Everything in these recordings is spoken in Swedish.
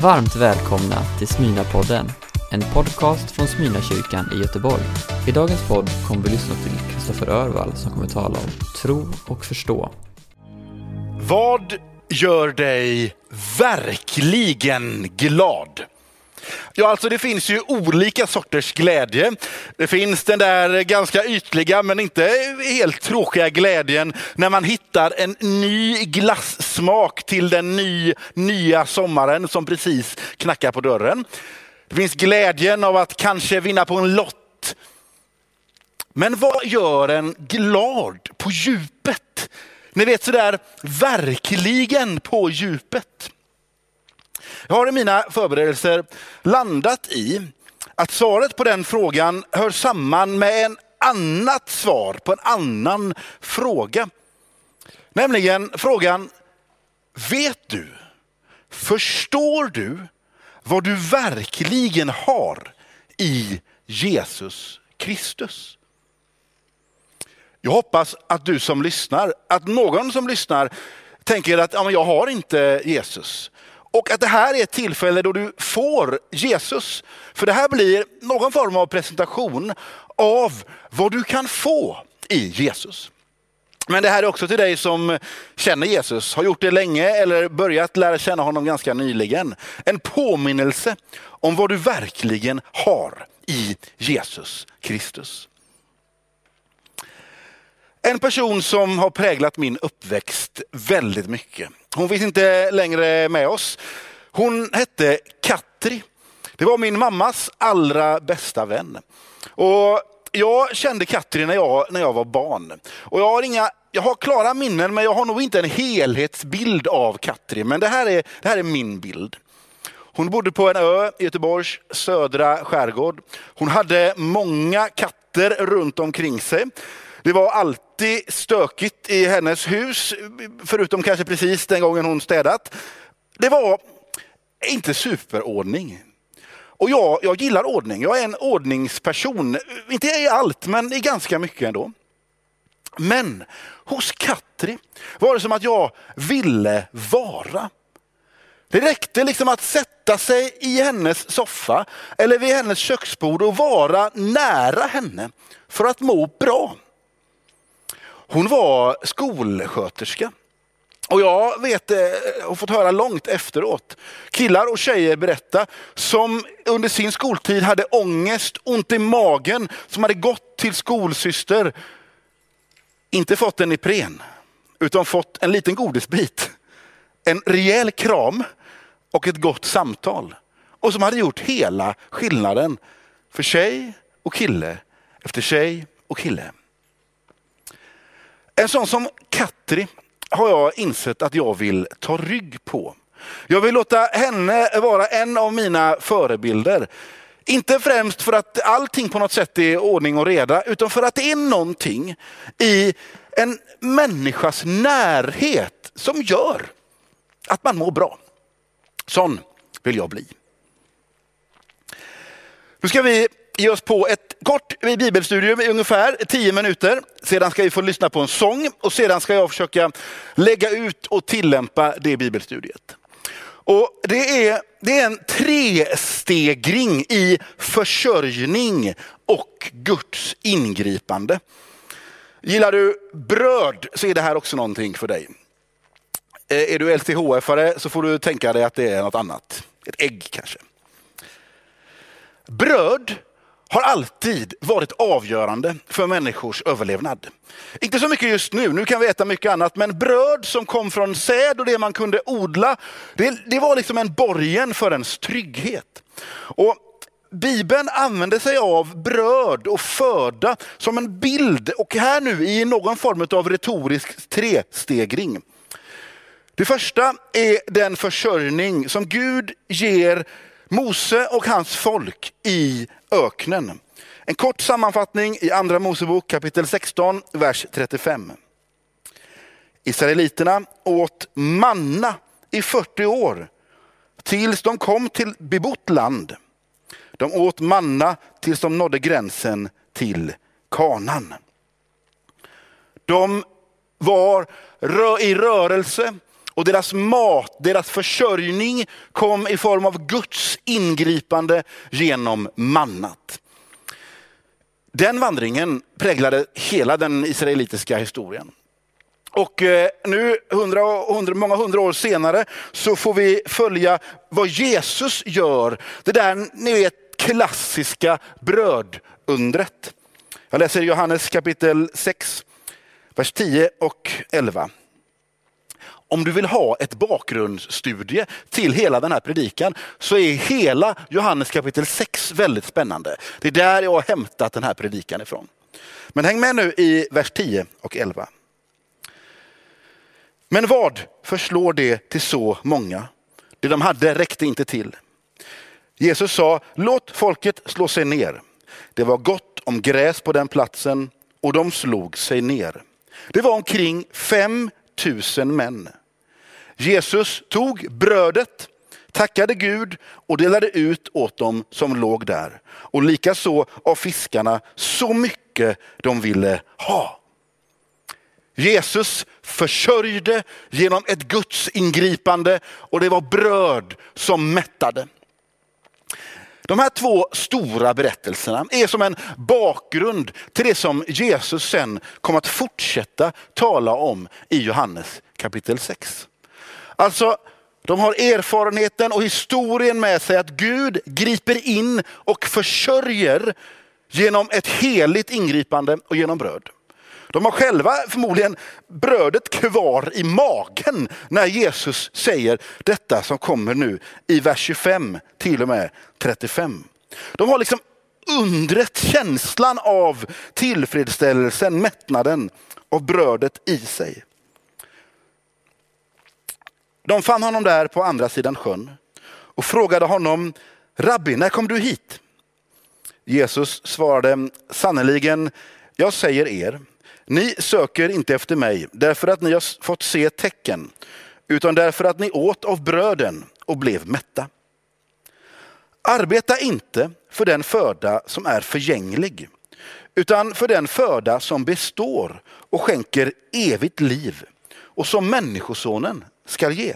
Varmt välkomna till Smyna-podden, en podcast från Smyna-kyrkan i Göteborg. I dagens podd kommer vi lyssna till Kristoffer Örvall som kommer tala om tro och förstå. Vad gör dig verkligen glad? Ja, alltså det finns ju olika sorters glädje. Det finns den där ganska ytliga men inte helt tråkiga glädjen när man hittar en ny glassmak till den ny, nya sommaren som precis knackar på dörren. Det finns glädjen av att kanske vinna på en lott. Men vad gör en glad på djupet? Ni vet sådär verkligen på djupet. Jag har i mina förberedelser landat i att svaret på den frågan hör samman med en annat svar på en annan fråga. Nämligen frågan, vet du, förstår du vad du verkligen har i Jesus Kristus? Jag hoppas att du som lyssnar, att någon som lyssnar tänker att ja, men jag har inte Jesus. Och att det här är ett tillfälle då du får Jesus. För det här blir någon form av presentation av vad du kan få i Jesus. Men det här är också till dig som känner Jesus, har gjort det länge eller börjat lära känna honom ganska nyligen. En påminnelse om vad du verkligen har i Jesus Kristus. En person som har präglat min uppväxt väldigt mycket. Hon finns inte längre med oss. Hon hette Katri. Det var min mammas allra bästa vän. Och jag kände Katri när jag, när jag var barn. Och jag, har inga, jag har klara minnen men jag har nog inte en helhetsbild av Katri. Men det här är, det här är min bild. Hon bodde på en ö i Göteborgs södra skärgård. Hon hade många katter runt omkring sig. Det var alltid stökigt i hennes hus, förutom kanske precis den gången hon städat. Det var inte superordning. Och jag, jag gillar ordning. Jag är en ordningsperson. Inte i allt, men i ganska mycket ändå. Men hos Katri var det som att jag ville vara. Det räckte liksom att sätta sig i hennes soffa eller vid hennes köksbord och vara nära henne för att må bra. Hon var skolsköterska. Och jag vet eh, och fått höra långt efteråt, killar och tjejer berätta som under sin skoltid hade ångest, ont i magen, som hade gått till skolsyster, inte fått en Ipren, utan fått en liten godisbit, en rejäl kram och ett gott samtal. Och som hade gjort hela skillnaden för tjej och kille efter tjej och kille. En sån som Katri har jag insett att jag vill ta rygg på. Jag vill låta henne vara en av mina förebilder. Inte främst för att allting på något sätt är ordning och reda, utan för att det är någonting i en människas närhet som gör att man mår bra. Sån vill jag bli. Nu ska vi ge oss på ett kort bibelstudium i ungefär tio minuter. Sedan ska vi få lyssna på en sång och sedan ska jag försöka lägga ut och tillämpa det bibelstudiet. Och det, är, det är en trestegring i försörjning och Guds ingripande. Gillar du bröd så är det här också någonting för dig. Eh, är du LCHF-are så får du tänka dig att det är något annat. Ett ägg kanske. Bröd har alltid varit avgörande för människors överlevnad. Inte så mycket just nu, nu kan vi äta mycket annat, men bröd som kom från säd och det man kunde odla, det, det var liksom en borgen för ens trygghet. Och Bibeln använder sig av bröd och föda som en bild och här nu i någon form av retorisk trestegring. Det första är den försörjning som Gud ger Mose och hans folk i öknen. En kort sammanfattning i andra Mosebok kapitel 16, vers 35. Israeliterna åt manna i 40 år tills de kom till bebott land. De åt manna tills de nådde gränsen till kanan. De var i rörelse och deras mat, deras försörjning kom i form av Guds ingripande genom mannat. Den vandringen präglade hela den israelitiska historien. Och eh, nu, hundra, hundra, många hundra år senare, så får vi följa vad Jesus gör. Det där ni vet, klassiska brödundret. Jag läser Johannes kapitel 6, vers 10 och 11. Om du vill ha ett bakgrundsstudie till hela den här predikan så är hela Johannes kapitel 6 väldigt spännande. Det är där jag har hämtat den här predikan ifrån. Men häng med nu i vers 10 och 11. Men vad förslår det till så många? Det de hade räckte inte till. Jesus sa, låt folket slå sig ner. Det var gott om gräs på den platsen och de slog sig ner. Det var omkring 5 000 män. Jesus tog brödet, tackade Gud och delade ut åt dem som låg där. Och likaså av fiskarna så mycket de ville ha. Jesus försörjde genom ett Guds ingripande och det var bröd som mättade. De här två stora berättelserna är som en bakgrund till det som Jesus sen kommer att fortsätta tala om i Johannes kapitel 6. Alltså, de har erfarenheten och historien med sig att Gud griper in och försörjer genom ett heligt ingripande och genom bröd. De har själva förmodligen brödet kvar i magen när Jesus säger detta som kommer nu i vers 25 till och med 35. De har liksom undret, känslan av tillfredsställelsen, mättnaden av brödet i sig. De fann honom där på andra sidan sjön och frågade honom, Rabbi, när kom du hit? Jesus svarade, sannerligen, jag säger er, ni söker inte efter mig därför att ni har fått se tecken, utan därför att ni åt av bröden och blev mätta. Arbeta inte för den föda som är förgänglig, utan för den föda som består och skänker evigt liv och som Människosonen skall ge.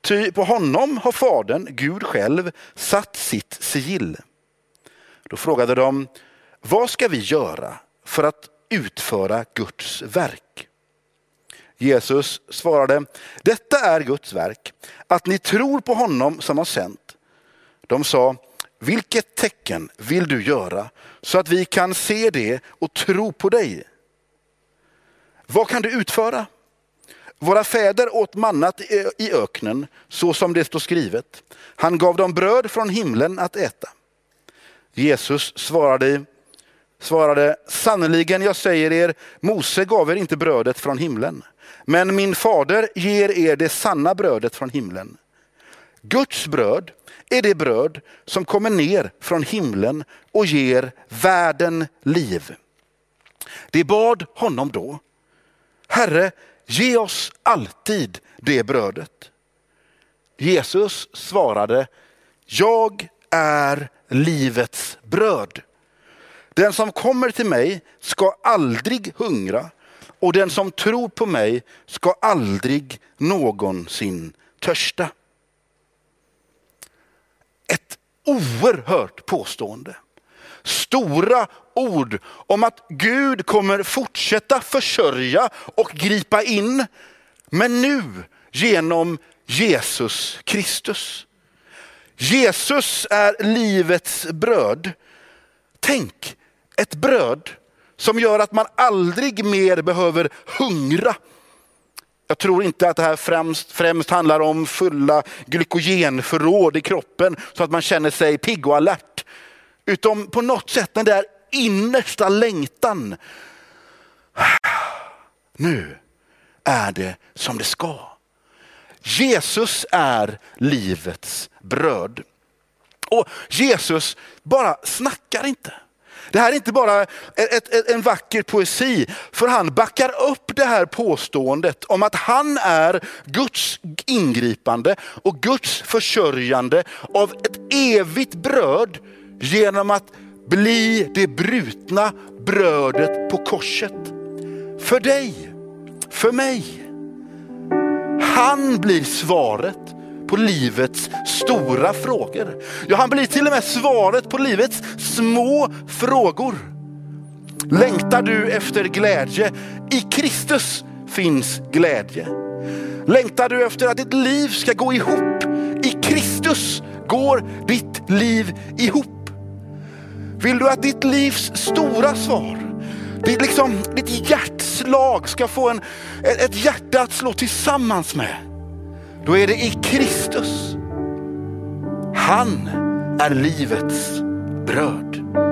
Ty på honom har Fadern, Gud själv, satt sitt sigill. Då frågade de, vad ska vi göra för att utföra Guds verk? Jesus svarade, detta är Guds verk, att ni tror på honom som har sänt. De sa, vilket tecken vill du göra så att vi kan se det och tro på dig? Vad kan du utföra? Våra fäder åt mannat i öknen, så som det står skrivet. Han gav dem bröd från himlen att äta. Jesus svarade, svarade, sannerligen jag säger er, Mose gav er inte brödet från himlen. Men min fader ger er det sanna brödet från himlen. Guds bröd är det bröd som kommer ner från himlen och ger världen liv. Det bad honom då, Herre, ge oss alltid det brödet. Jesus svarade, jag är livets bröd. Den som kommer till mig ska aldrig hungra och den som tror på mig ska aldrig någonsin törsta. Ett oerhört påstående. Stora ord om att Gud kommer fortsätta försörja och gripa in. Men nu genom Jesus Kristus. Jesus är livets bröd. Tänk, ett bröd som gör att man aldrig mer behöver hungra. Jag tror inte att det här främst, främst handlar om fulla glykogenförråd i kroppen så att man känner sig pigg och alert. Utom på något sätt den där innersta längtan. Nu är det som det ska. Jesus är livets bröd. Och Jesus bara snackar inte. Det här är inte bara ett, ett, en vacker poesi, för han backar upp det här påståendet om att han är Guds ingripande och Guds försörjande av ett evigt bröd genom att bli det brutna brödet på korset. För dig, för mig. Han blir svaret på livets stora frågor. Ja, han blir till och med svaret på livets små frågor. Längtar du efter glädje? I Kristus finns glädje. Längtar du efter att ditt liv ska gå ihop? I Kristus går ditt liv ihop. Vill du att ditt livs stora svar, ditt, liksom, ditt hjärtslag ska få en, ett hjärta att slå tillsammans med? Då är det i Kristus. Han är livets bröd.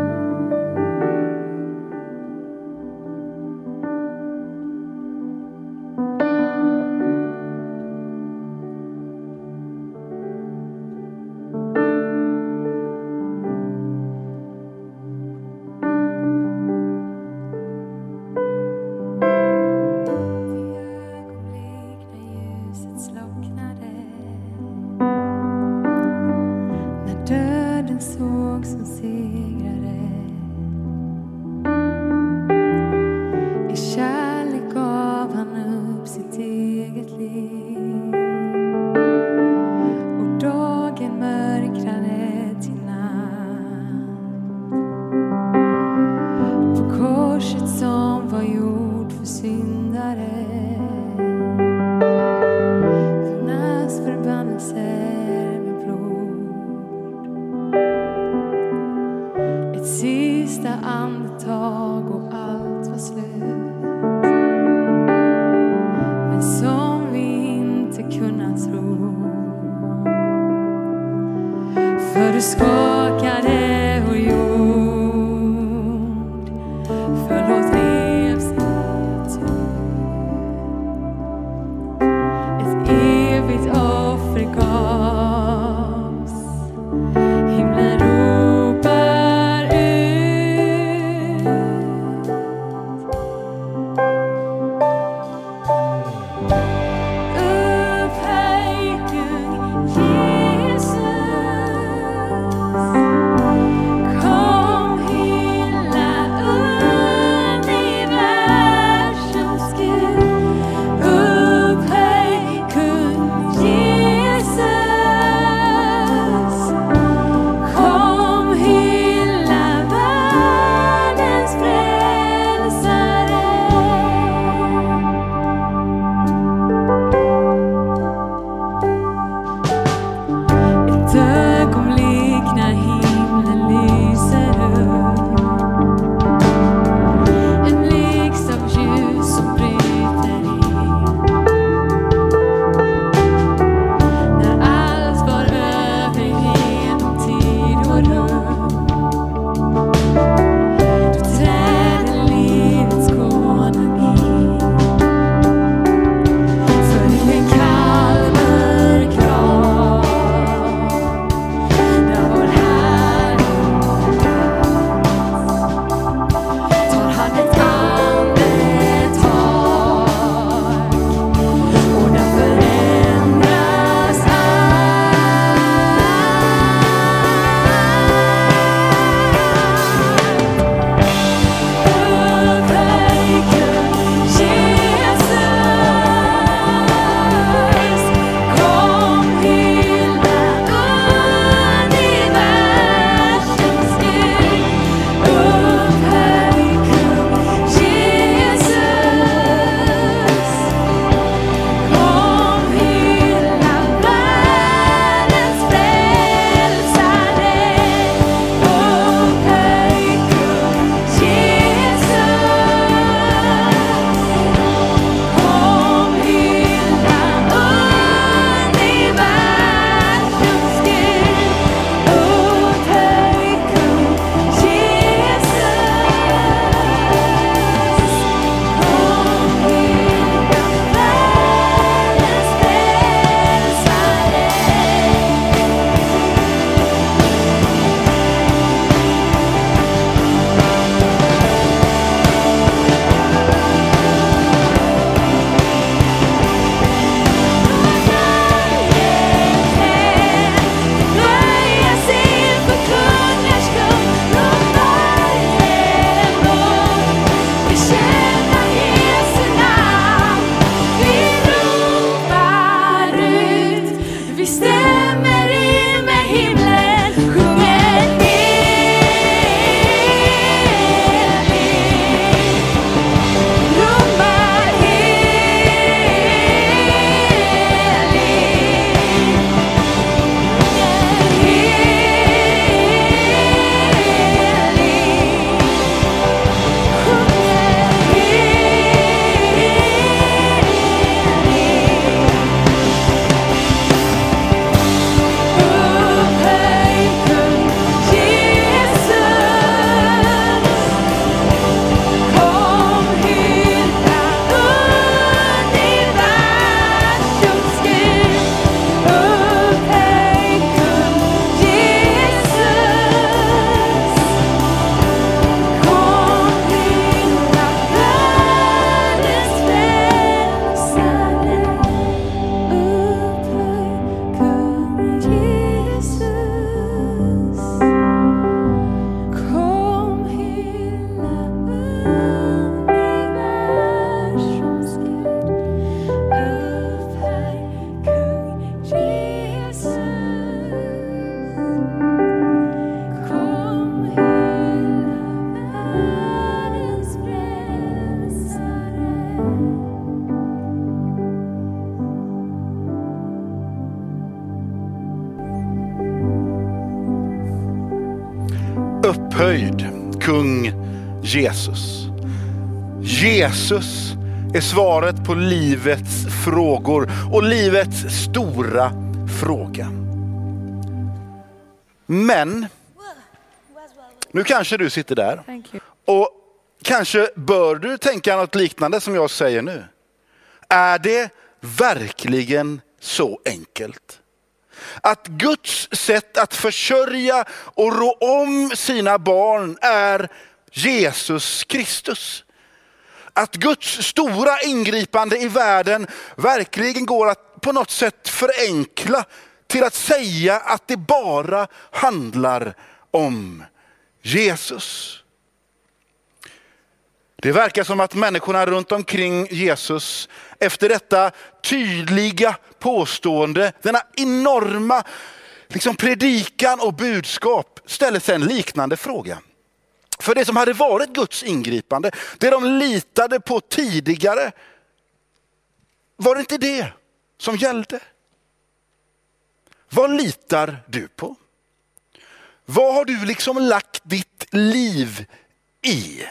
Jesus. Jesus är svaret på livets frågor och livets stora fråga. Men nu kanske du sitter där och kanske bör du tänka något liknande som jag säger nu. Är det verkligen så enkelt? Att Guds sätt att försörja och rå om sina barn är Jesus Kristus. Att Guds stora ingripande i världen verkligen går att på något sätt förenkla till att säga att det bara handlar om Jesus. Det verkar som att människorna runt omkring Jesus efter detta tydliga påstående, denna enorma liksom predikan och budskap ställer sig en liknande fråga. För det som hade varit Guds ingripande, det de litade på tidigare, var det inte det som gällde? Vad litar du på? Vad har du liksom lagt ditt liv i?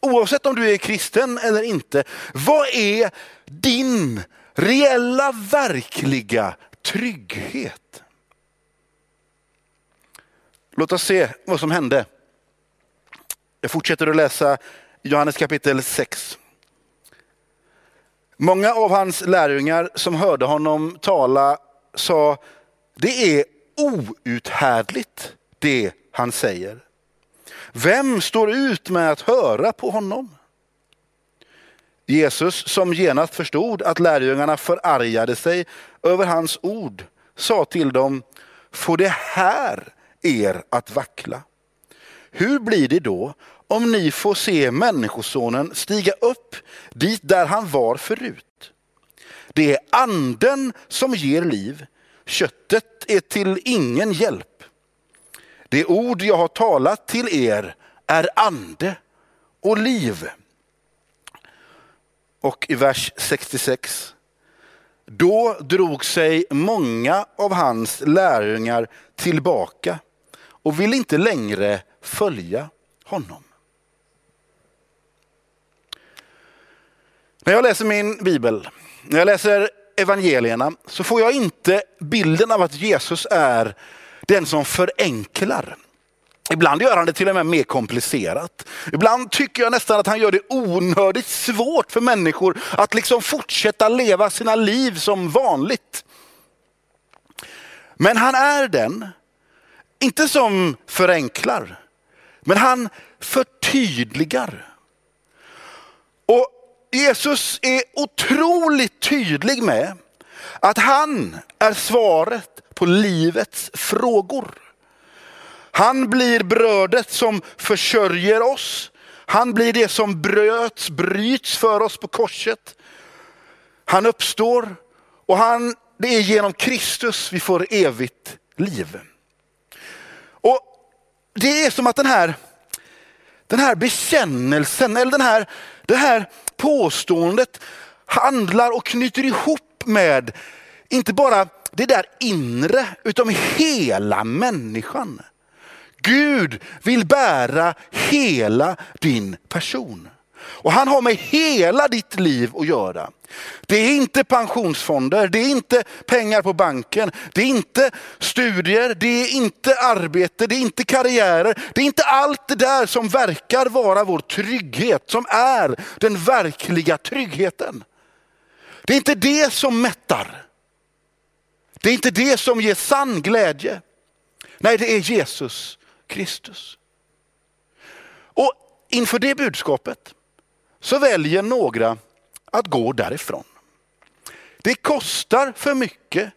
Oavsett om du är kristen eller inte, vad är din reella, verkliga trygghet? Låt oss se vad som hände. Jag fortsätter att läsa Johannes kapitel 6. Många av hans lärjungar som hörde honom tala sa, det är outhärdligt det han säger. Vem står ut med att höra på honom? Jesus, som genast förstod att lärjungarna förargade sig över hans ord, sa till dem, får det här er att vackla? Hur blir det då om ni får se Människosonen stiga upp dit där han var förut? Det är anden som ger liv, köttet är till ingen hjälp. Det ord jag har talat till er är ande och liv. Och i vers 66. Då drog sig många av hans lärjungar tillbaka och ville inte längre följa honom. När jag läser min bibel, när jag läser evangelierna så får jag inte bilden av att Jesus är den som förenklar. Ibland gör han det till och med mer komplicerat. Ibland tycker jag nästan att han gör det onödigt svårt för människor att liksom fortsätta leva sina liv som vanligt. Men han är den, inte som förenklar, men han förtydligar. Och Jesus är otroligt tydlig med att han är svaret på livets frågor. Han blir brödet som försörjer oss. Han blir det som bröts, bryts för oss på korset. Han uppstår och han, det är genom Kristus vi får evigt liv. Det är som att den här, den här bekännelsen, eller den här, det här påståendet handlar och knyter ihop med, inte bara det där inre, utan hela människan. Gud vill bära hela din person. Och han har med hela ditt liv att göra. Det är inte pensionsfonder, det är inte pengar på banken, det är inte studier, det är inte arbete, det är inte karriärer. Det är inte allt det där som verkar vara vår trygghet, som är den verkliga tryggheten. Det är inte det som mättar. Det är inte det som ger sann glädje. Nej, det är Jesus Kristus. Och inför det budskapet så väljer några att gå därifrån. Det kostar för mycket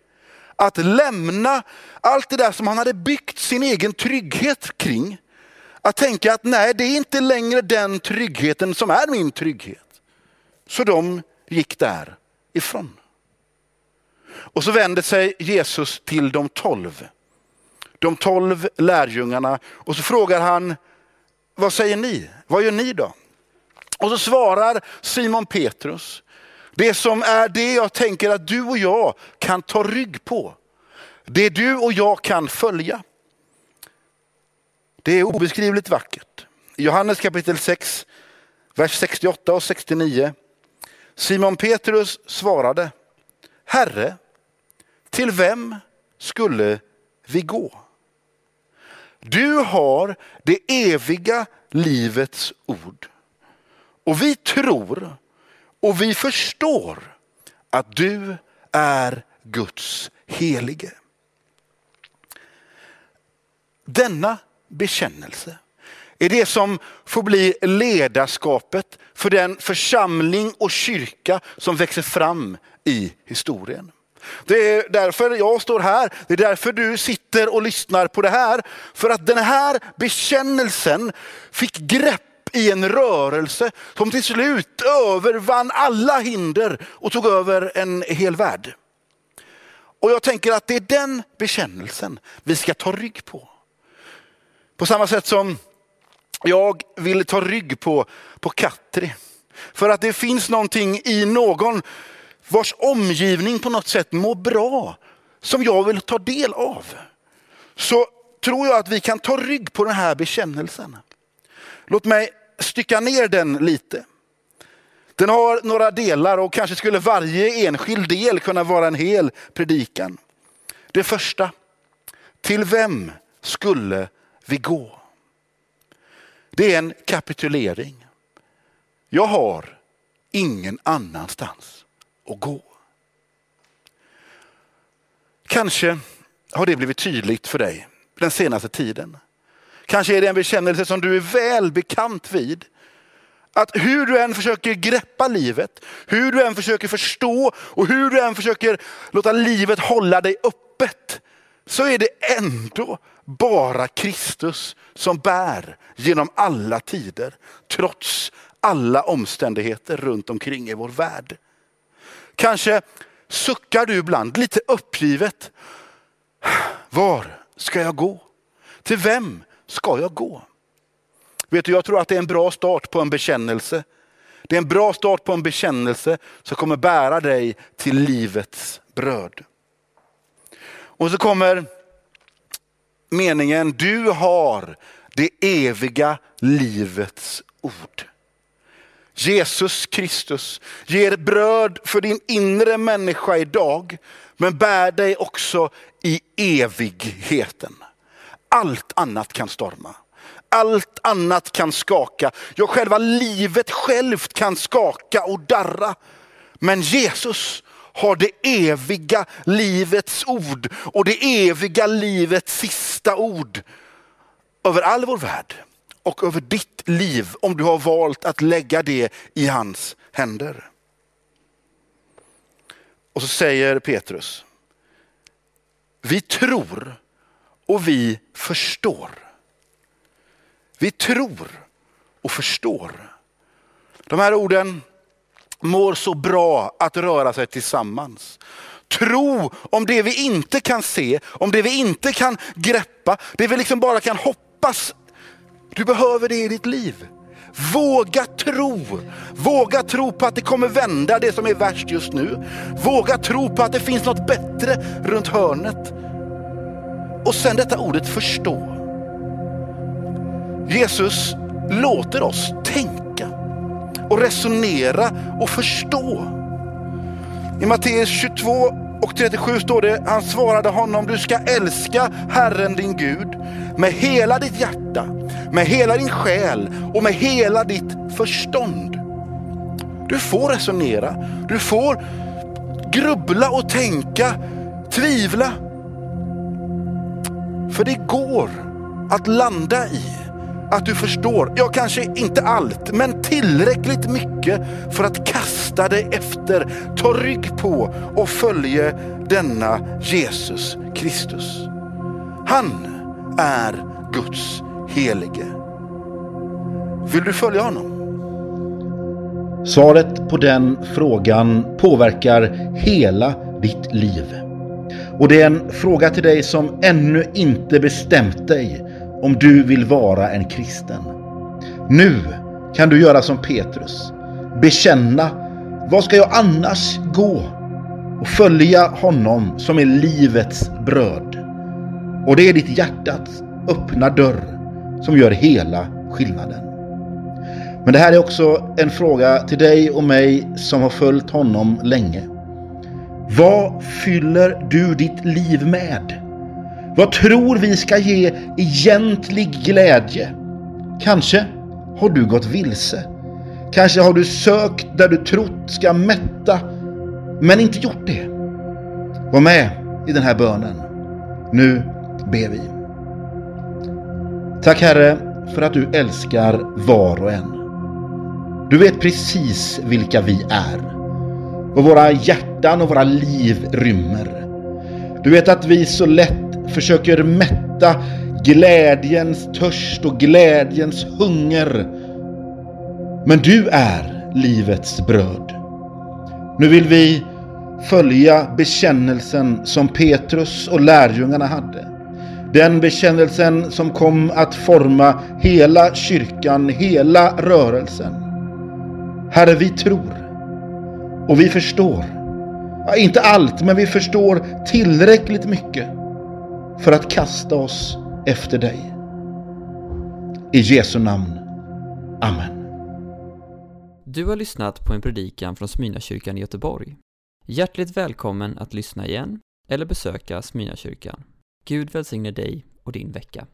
att lämna allt det där som han hade byggt sin egen trygghet kring. Att tänka att nej, det är inte längre den tryggheten som är min trygghet. Så de gick därifrån. Och så vänder sig Jesus till de tolv. De tolv lärjungarna och så frågar han, vad säger ni? Vad gör ni då? Och så svarar Simon Petrus, det som är det jag tänker att du och jag kan ta rygg på. Det du och jag kan följa. Det är obeskrivligt vackert. I Johannes kapitel 6, vers 68 och 69. Simon Petrus svarade, Herre, till vem skulle vi gå? Du har det eviga livets ord. Och vi tror och vi förstår att du är Guds helige. Denna bekännelse är det som får bli ledarskapet för den församling och kyrka som växer fram i historien. Det är därför jag står här, det är därför du sitter och lyssnar på det här. För att den här bekännelsen fick grepp i en rörelse som till slut övervann alla hinder och tog över en hel värld. Och jag tänker att det är den bekännelsen vi ska ta rygg på. På samma sätt som jag vill ta rygg på, på Katri. För att det finns någonting i någon vars omgivning på något sätt mår bra, som jag vill ta del av. Så tror jag att vi kan ta rygg på den här bekännelsen. Låt mig stycka ner den lite. Den har några delar och kanske skulle varje enskild del kunna vara en hel predikan. Det första, till vem skulle vi gå? Det är en kapitulering. Jag har ingen annanstans att gå. Kanske har det blivit tydligt för dig den senaste tiden. Kanske är det en bekännelse som du är väl bekant vid. Att hur du än försöker greppa livet, hur du än försöker förstå och hur du än försöker låta livet hålla dig öppet, så är det ändå bara Kristus som bär genom alla tider, trots alla omständigheter runt omkring i vår värld. Kanske suckar du ibland lite uppgivet. Var ska jag gå? Till vem ska jag gå? Vet du, jag tror att det är en bra start på en bekännelse. Det är en bra start på en bekännelse som kommer bära dig till livets bröd. Och så kommer meningen, du har det eviga livets ord. Jesus Kristus ger bröd för din inre människa idag, men bär dig också i evigheten. Allt annat kan storma. Allt annat kan skaka. Ja, själva livet självt kan skaka och darra. Men Jesus har det eviga livets ord och det eviga livets sista ord över all vår värld och över ditt liv om du har valt att lägga det i hans händer. Och så säger Petrus, vi tror och vi förstår. Vi tror och förstår. De här orden mår så bra att röra sig tillsammans. Tro om det vi inte kan se, om det vi inte kan greppa, det vi liksom bara kan hoppas. Du behöver det i ditt liv. Våga tro. Våga tro på att det kommer vända det som är värst just nu. Våga tro på att det finns något bättre runt hörnet. Och sen detta ordet förstå. Jesus låter oss tänka och resonera och förstå. I Matteus 22 och 37 står det, han svarade honom, du ska älska Herren din Gud med hela ditt hjärta, med hela din själ och med hela ditt förstånd. Du får resonera, du får grubbla och tänka, tvivla. För det går att landa i att du förstår, ja kanske inte allt, men tillräckligt mycket för att kasta dig efter, ta rygg på och följa denna Jesus Kristus. Han är Guds helige. Vill du följa honom? Svaret på den frågan påverkar hela ditt liv. Och det är en fråga till dig som ännu inte bestämt dig om du vill vara en kristen. Nu kan du göra som Petrus. Bekänna, vad ska jag annars gå? Och följa honom som är livets bröd. Och det är ditt hjärtats öppna dörr som gör hela skillnaden. Men det här är också en fråga till dig och mig som har följt honom länge. Vad fyller du ditt liv med? Vad tror vi ska ge egentlig glädje? Kanske har du gått vilse. Kanske har du sökt där du trott ska mätta, men inte gjort det. Var med i den här bönen. Nu ber vi. Tack Herre för att du älskar var och en. Du vet precis vilka vi är. Vad våra hjärtan och våra liv rymmer. Du vet att vi så lätt försöker mätta glädjens törst och glädjens hunger. Men du är livets bröd. Nu vill vi följa bekännelsen som Petrus och lärjungarna hade. Den bekännelsen som kom att forma hela kyrkan, hela rörelsen. Herre, vi tror och vi förstår. Ja, inte allt, men vi förstår tillräckligt mycket för att kasta oss efter dig. I Jesu namn. Amen. Du har lyssnat på en predikan från Smyrnakyrkan i Göteborg. Hjärtligt välkommen att lyssna igen eller besöka Smyrnakyrkan. Gud välsigne dig och din vecka.